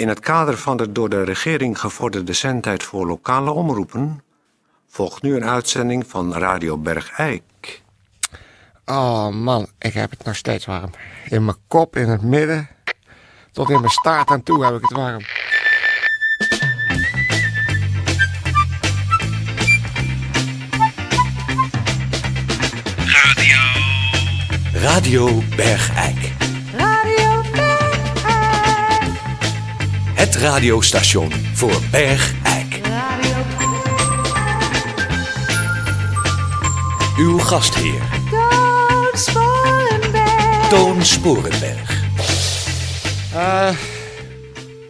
In het kader van de door de regering gevorderde zendtijd voor lokale omroepen volgt nu een uitzending van Radio Bergijk. Oh man, ik heb het nog steeds warm. In mijn kop, in het midden, tot in mijn staart aan toe heb ik het warm. Radio Bergijk. Het radiostation voor Bergijk. Radio Uw gastheer, Toon Sporenberg. Toon Sporenberg. Eh,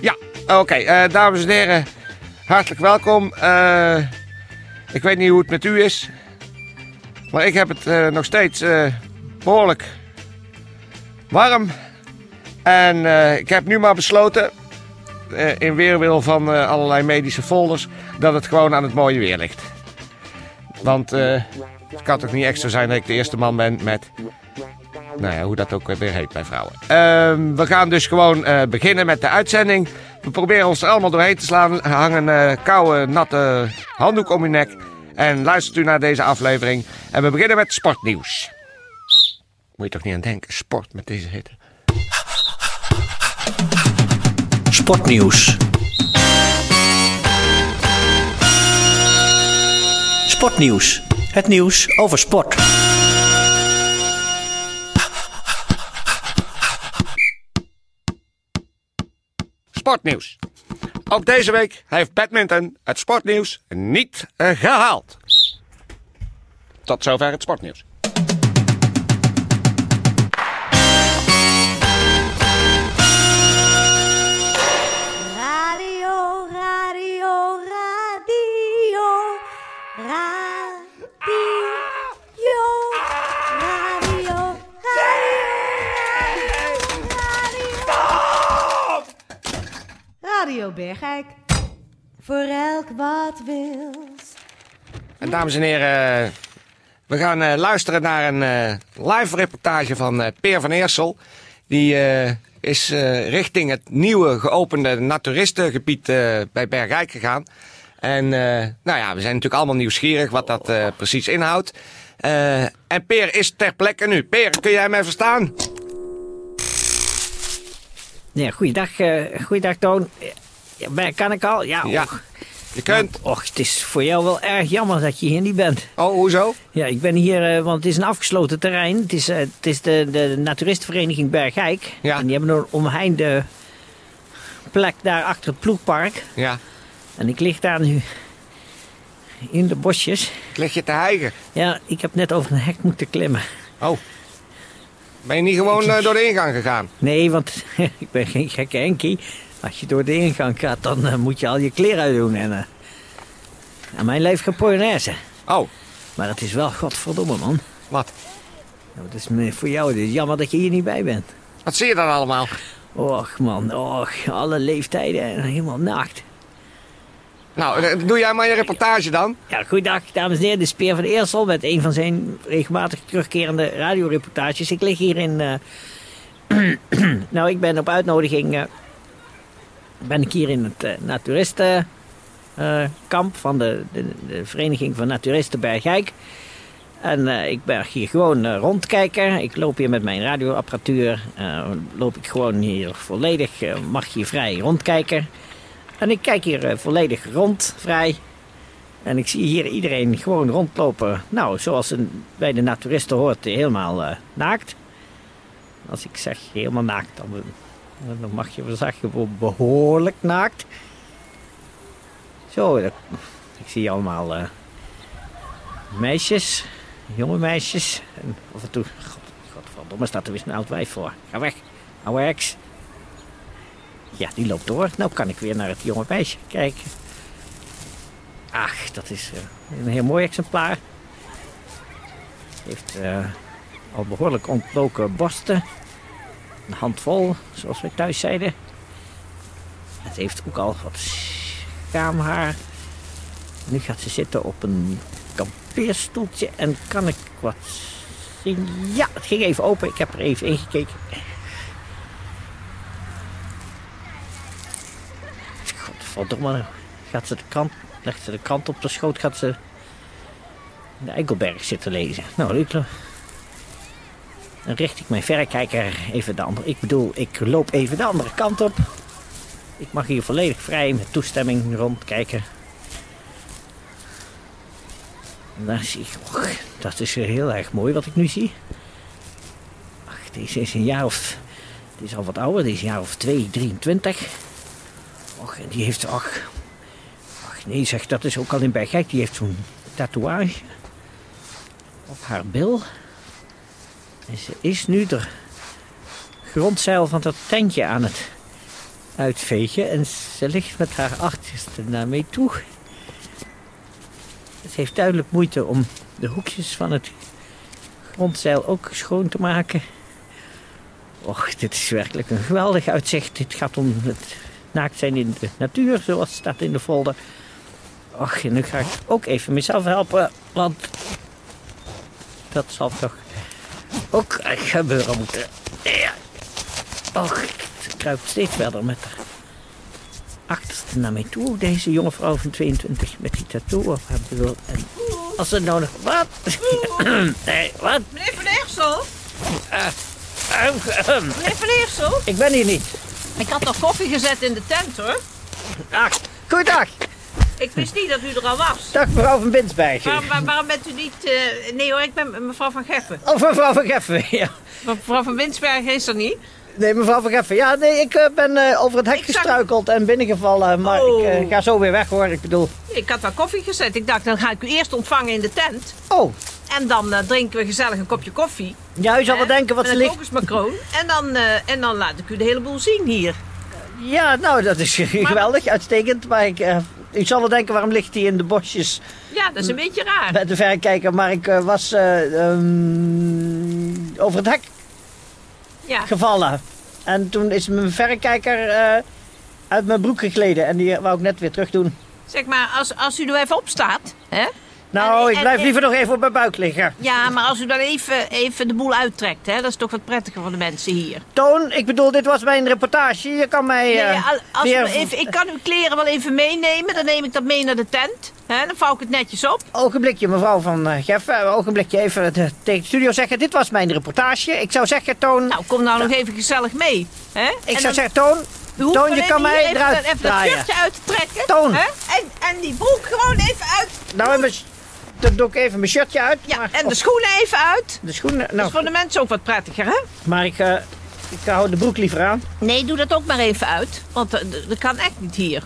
ja, oké. eh, dames en heren, hartelijk welkom. Eh, ik weet niet hoe het met u is. Maar ik heb het eh, nog steeds eh, behoorlijk warm. En eh, ik heb nu maar besloten, in weerwil van eh, allerlei medische folders, dat het gewoon aan het mooie weer ligt. Want eh, het kan toch niet extra zijn dat ik de eerste man ben met nou ja, hoe dat ook weer heet bij vrouwen. Ehm, we gaan dus gewoon eh, beginnen met de uitzending. We proberen ons er allemaal doorheen te slaan. Hang een eh, koude, natte handdoek om uw nek. En luistert u naar deze aflevering. En we beginnen met sportnieuws. Moet je toch niet aan denken, sport met deze hitte. Sportnieuws. Sportnieuws. Het nieuws over sport. Sportnieuws. Ook deze week heeft badminton het sportnieuws niet eh, gehaald. Tot zover het sportnieuws. Voor elk wat wils. En dames en heren, we gaan eh, luisteren naar een eh, live reportage van eh, Peer van Eersel. Die eh, is eh, richting het nieuwe geopende naturistengebied eh, bij Bergijk gegaan. En eh, nou ja, we zijn natuurlijk allemaal nieuwsgierig wat dat eh, precies inhoudt. Eh, en Peer is ter plekke nu. Peer, kun jij mij verstaan? Ja, goeiedag, eh goeiedag Toon. Ja, kan ik al? Ja, Ja. och. Je kunt. Och, het is voor jou wel erg jammer dat je hier niet bent. Oh, hoezo? Ja, ik ben hier, eh, want het is een afgesloten terrein. Het is, eh, het is de, de naturistenvereniging Bergijk. Ja. En die hebben een omheinde plek daar achter het ploegpark. Ja, En ik lig daar nu in de bosjes. lig je te hijgen. Ja, ik heb net over een hek moeten klimmen. Oh. Ben je niet gewoon eh, door de ingang gegaan? Nee, want ik ben geen gekke Henkie. Als je door de ingang gaat, dan eh, moet je al je kleren uitdoen. En, eh en mijn lijf geen Polonaise. Oh, Maar het is wel godverdomme, man. wat? Nou, het is voor jou het is jammer dat je hier niet bij bent. Wat zie je dan allemaal? Och, man. Och, alle leeftijden en helemaal naakt. Nou, eh, doe jij maar je reportage dan. Ja, goeiedag, dames en heren. Dit is Peer van Eersel met een van zijn regelmatig terugkerende radioreportages. Ik lig hier in... eh, nou, ik ben op uitnodiging... eh, ben ik hier in het eh, naturistenkamp van de, de, Vereniging van Naturisten Bergijk. En eh, ik ben hier gewoon eh, rondkijken. Ik loop hier met mijn radioapparatuur. loop ik gewoon hier volledig, mag hier vrij rondkijken. En ik kijk hier volledig rond, vrij. En ik zie hier iedereen gewoon rondlopen. Nou, zoals een, bij de naturisten hoort, helemaal naakt. Als ik zeg helemaal naakt, dan, dan mag je zeggen be- behoorlijk naakt. Zo, ik zie allemaal eh, meisjes, jonge meisjes. En af en toe, god, godverdomme, staat er weer een oud wijf voor. Ga weg, ouwe ex. Ja, die loopt door. Nou kan ik weer naar het jonge meisje kijken. Ach, dat is eh, een heel mooi exemplaar. Heeft eh, al behoorlijk ontloken borsten. Een handvol, zoals wij thuis zeiden. Het heeft ook al wat schaamhaar. Nu gaat ze zitten op een kampeerstoeltje en kan ik wat zien. Ja, het ging even open. Ik heb er even ingekeken. Godverdomme. Gaat ze de krant, legt ze de krant op de schoot, gaat ze de Eikelberg zitten lezen. Nou, lo- dan richt ik mijn verrekijker even de andere... Ik bedoel, ik loop even de andere kant op. Ik mag hier volledig vrij met toestemming rondkijken. En daar zie ik... Och, dat is heel erg mooi wat ik nu zie. Ach, deze is een jaar of... Die is al wat ouder, die is een jaar of 2, 23. Och, en die heeft... Ach, ach nee zeg, dat is ook al in Bergijk. Die heeft zo'n tatoeage op haar bil. Ze is nu de grondzeil van dat tentje aan het uitvegen. En ze ligt met haar achterste naar mee toe. Ze heeft duidelijk moeite om de hoekjes van het grondzeil ook schoon te maken. Och, dit is werkelijk een geweldig uitzicht. Dit gaat om het naakt zijn in de natuur, zoals staat in de folder. Och, en nu ga ik ook even mezelf helpen, want dat zal toch ook gebeuren moeten. Ja. Och, ze kruipt steeds verder met haar achterste naar mij toe. Deze jonge vrouw van 22 met die tattoo op haar. En als ze nou nog... Wat? nee, wat? Meneer Van Eersel? Ahem. Meneer Van Eersel? Ik ben hier niet. Ik had nog koffie gezet in de tent hoor. Ach, goeiedag. Ik wist niet dat u er al was. Dag mevrouw van Binsbergen. Waarom, waar- waarom bent u niet... eh, Nee hoor, ik ben mevrouw van Geffen. Of mevrouw van Geffen, ja. Mevrouw van Winsbergen is er niet. Nee, mevrouw van Geffen. Ja, nee, ik eh, ben eh, over het hek Ik zag- gestruikeld en binnengevallen. Maar Oh. ik eh, ga zo weer weg hoor. Ik bedoel... Ik had daar koffie gezet. Ik dacht, dan ga ik u eerst ontvangen in de tent. Oh, En dan drinken we gezellig een kopje koffie. ja, u zal wel denken wat Met ze ligt... kokosmacroon. En dan, en dan laat ik u de hele boel zien hier. Ja, nou, dat is geweldig, uitstekend. Maar ik, u zal wel denken, waarom ligt hij in de bosjes Ja, dat is een beetje raar. met de verrekijker? Maar ik eh, was eh, ehm, over het hek Ja. gevallen. En toen is mijn verrekijker eh, uit mijn broek gegleden. En die wou ik net weer terug doen. Zeg maar, als, als u er even opstaat, hè? Nou, En- ik blijf en- liever nog even op mijn buik liggen. Ja, maar als u dan even, even de boel uittrekt, hè? Dat is toch wat prettiger voor de mensen hier. Toon, ik bedoel, dit was mijn reportage. Je kan mij Nee, eh, al- als weer... even, ik kan uw kleren wel even meenemen. Dan neem ik dat mee naar de tent. Hè? Dan vouw ik het netjes op. Ogenblikje, mevrouw van uh, Geffen. Ogenblikje even eh, tegen de studio zeggen. Dit was mijn reportage. Ik zou zeggen, Toon... Nou, kom nou nog even gezellig mee. Hè? ik En zou dan- zeggen, Toon... Toon, je kan mij even, eruit even dat draaien. shirtje uit te trekken. Toon. Hè? En, en die broek gewoon even uit. Nou, mijn, dan doe ik even mijn shirtje uit. Ja, maar- en de schoenen even uit. de schoenen. Dat Nou, is voor de mensen ook wat prettiger, hè? maar ik, eh, ik hou de broek liever aan. Nee, doe dat ook maar even uit. Want eh, dat kan echt niet hier.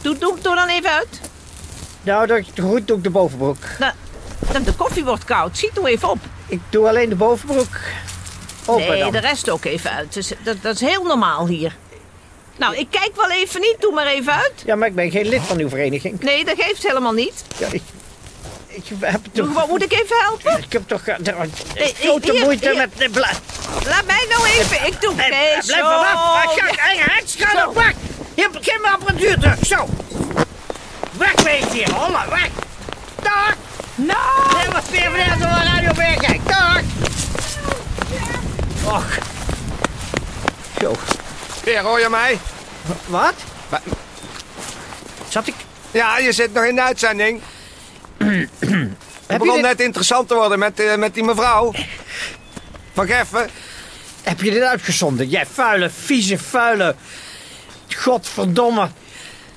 Doe, doe, doe dan even uit. Nou, dat goed doe ik de bovenbroek. Nou, de koffie wordt koud. Ziet er even op. Ik doe alleen de bovenbroek open nee, dan. de rest ook even uit. Dus dat, dat is heel normaal hier. Nou, ik kijk wel even niet. Doe maar even uit. Ja, maar ik ben geen lid van uw vereniging. Nee, dat geeft helemaal niet. Ja, ik, Doe, toch... gewoon- moet ik even helpen? Ik heb toch eh, Nee, grote hier, moeite hier. met de blad. Laat mij nou even. Ik doe nee, blijf zo. vanaf. Ah, Ja. Ga, hey, hey, schuil Zo. op, weg. Hier, geef mijn apparatuur terug. Zo. Weg wees hier. Holla, weg. Dag. Nou, Dit was Peer van van Radio Bergijk. Dag. Och. Zo. Peer, hoor je mij? Wat? Wa- Zat ik... Ja, je zit nog in de uitzending. Het begon dit, net interessant te worden met, eh, met die mevrouw. Van Geffen. heb je dit uitgezonden? Jij vuile, vieze, vuile... Godverdomme.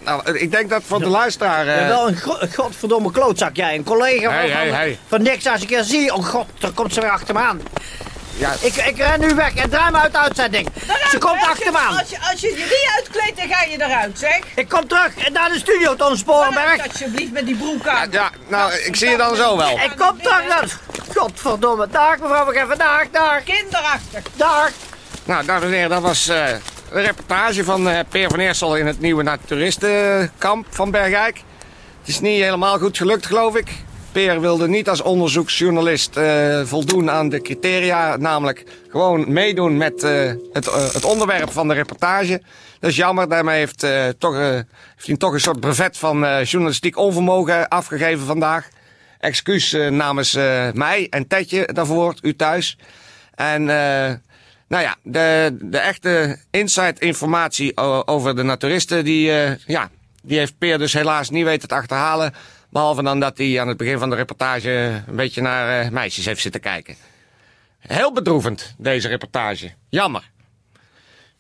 Nou, ik denk dat voor de luisteraar... Eh, wel een, go- een godverdomme klootzak, jij. Een collega Hey, van, hey, van, hey. van niks als ik je zie. Oh god, dan komt ze weer achter me aan. Ja, Ik, ik ren nu weg en draai me uit de uitzending. Ze komt achter me aan. Als je, als je je niet uitkleedt, dan ga je eruit, zeg. Ik kom terug naar de studio, Ga Sporenberg. alsjeblieft met die broek aan. ja, nou, ik zie je dan zo wel. Ik kom terug naar... Godverdomme. Dag, mevrouw van Geffen. Dag, dag, Kinderachtig. dag. Nou, dames en heren, dat was eh, een reportage van eh, Peer van Eersel in het nieuwe naturistenkamp van Bergijk. Het is niet helemaal goed gelukt, geloof ik. Peer wilde niet als onderzoeksjournalist eh, voldoen aan de criteria, namelijk gewoon meedoen met eh, het, eh, het onderwerp van de reportage. Dat is jammer, daarmee heeft, toch, heeft hij toch een soort brevet van journalistiek onvermogen afgegeven vandaag. Excuus namens mij en Tetje daarvoor, u thuis. En Nou ja, de, de echte inside informatie o- over de naturisten, die, ja, die heeft Peer dus helaas niet weten te achterhalen. Behalve dan dat hij aan het begin van de reportage een beetje naar eh, meisjes heeft zitten kijken. Heel bedroevend, deze reportage. Jammer.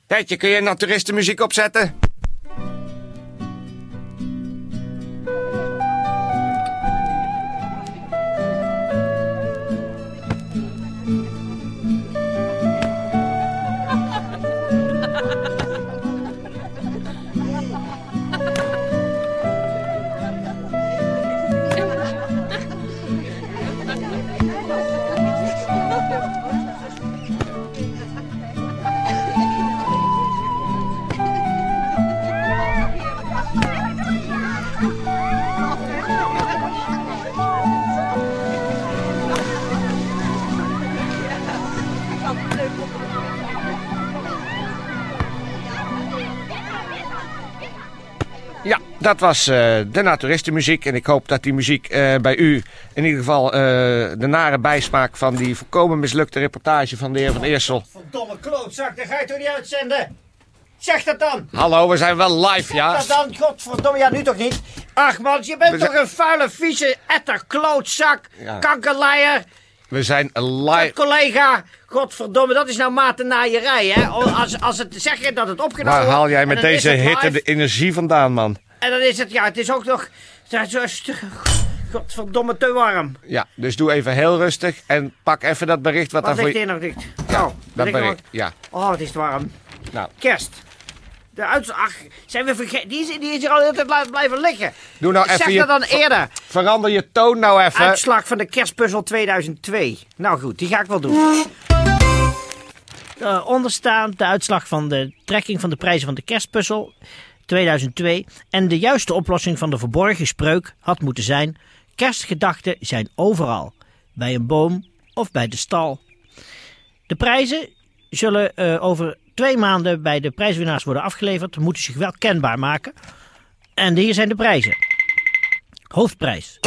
Tijdje, kun je naturistenmuziek opzetten? Ja, dat was eh, de naturistenmuziek. En ik hoop dat die muziek eh, bij u in ieder geval eh, de nare bijsmaak van die volkomen mislukte reportage van de heer Van Eersel. Verdomme klootzak, dat ga je toch niet uitzenden? Zeg dat dan! Hallo, we zijn wel live, ja? Dat dan, godverdomme, ja nu toch niet? Ach man, je bent We toch een vuile, vieze, etter, klootzak, Ja. kankerleier, We zijn live. collega. Godverdomme, dat is nou matennaaierij, hè? Als, als het, zeg je dat het opgenomen Waar wordt, haal jij met deze hitte live, de energie vandaan, man? En dan is het, ja, het is ook nog, ja, godverdomme, te warm. Ja, dus doe even heel rustig en pak even dat bericht wat, Wat daar voor ligt je... hier nog dicht? oh, Dat er bericht, ja. Oh, het is warm. Nou, Kerst. De uitslag. Ach, zijn we vergeten? Die, is- die is hier al de hele tijd blijven- liggen. doe nou zeg even je... dat dan eerder. Verander je toon nou even. Uitslag van de kerstpuzzel 2002. Nou goed, die ga ik wel doen. Eh, onderstaand de uitslag van de trekking van de prijzen van de kerstpuzzel 2002. En de juiste oplossing van de verborgen spreuk had moeten zijn: kerstgedachten zijn overal, bij een boom of bij de stal. De prijzen zullen eh, over twee maanden bij de prijswinnaars worden afgeleverd, moeten zich wel kenbaar maken. En hier zijn de prijzen. Hoofdprijs.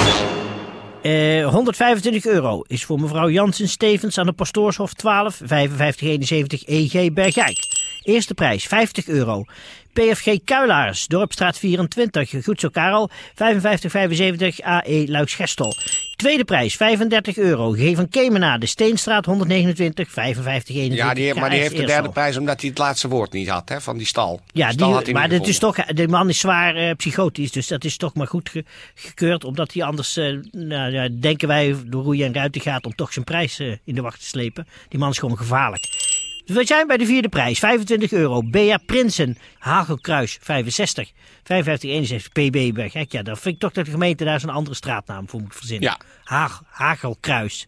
Eh, 125 euro is voor mevrouw Jansen Stevens aan de Pastoorshof 12 5571 EG Bergijk. Eerste prijs 50 euro. PFG Kuilaars, Dorpstraat 24, Goedsel Karel 5575 AE Luiksgestel. Tweede prijs 35 euro. G van Kemena, de Steenstraat 129 5571 Ja, die, maar die heeft de derde prijs omdat hij het laatste woord niet had, hè, van die stal. Ja, stal die, niet maar dit is toch, de man is zwaar eh, psychotisch, dus dat is toch maar goed ge- gekeurd. Omdat hij anders, eh, nou, ja, denken wij, door roeien en ruiten gaat om toch zijn prijs eh, in de wacht te slepen. Die man is gewoon gevaarlijk. We zijn bij de vierde prijs, 25 euro. Bea Prinsen, Hagelkruis, 65, 5571 PB Bergijk. Ja, dan vind ik toch dat de gemeente daar zo'n andere straatnaam voor moet verzinnen. Ja. Hagel, Hagelkruis.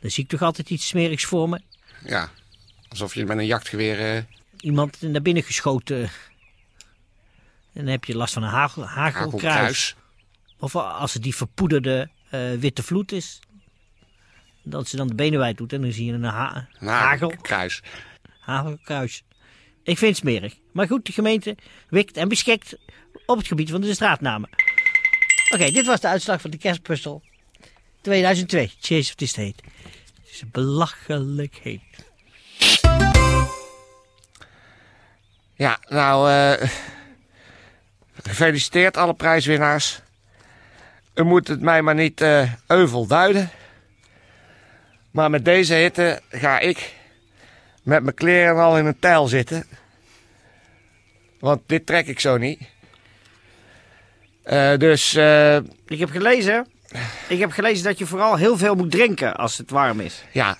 Dan zie ik toch altijd iets smerigs voor me. Ja, alsof je met een jachtgeweer... eh, Iemand naar binnen geschoten. En dan heb je last van een hagel, hagelkruis. hagelkruis. Of als het die verpoederde eh, witte vloed is. Dat ze dan de benen wijd doet en dan zie je een ha Een hagel, hagelkruis. hagelkruis. Ik vind het smerig. Maar goed, de gemeente wikt en beschikt op het gebied van de straatnamen. Oké, dit was de uitslag van de kerstpuzzel 2002. Chase of this heet. Het is belachelijk heet. Ja, nou, eh, gefeliciteerd alle prijswinnaars. U moet het mij maar niet eh, euvel duiden. Maar met deze hitte ga ik met mijn kleren al in een tijl zitten. Want dit trek ik zo niet. Eh, dus eh, Ik heb gelezen. Ik heb gelezen dat je vooral heel veel moet drinken als het warm is. ja,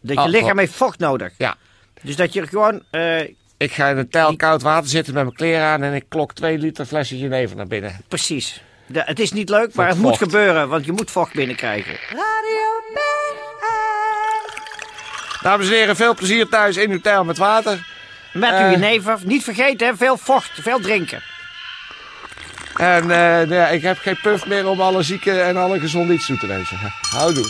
Dat je lichaam heeft vocht nodig. ja, Dus dat je gewoon. eh, ik ga in een tijl koud water zitten met mijn kleren aan en ik klok twee liter flesje jenever naar binnen. precies. De- het is niet leuk, maar het moet gebeuren, want je moet vocht binnenkrijgen. Radio. Dames en heren, veel plezier thuis in uw tijl met water. Met Eh. uw jenever. Niet vergeten, hè, veel vocht, veel drinken. En eh, nou ja, ik heb geen puff meer om alle zieken en alle gezonde iets toe te wensen. Houdoe.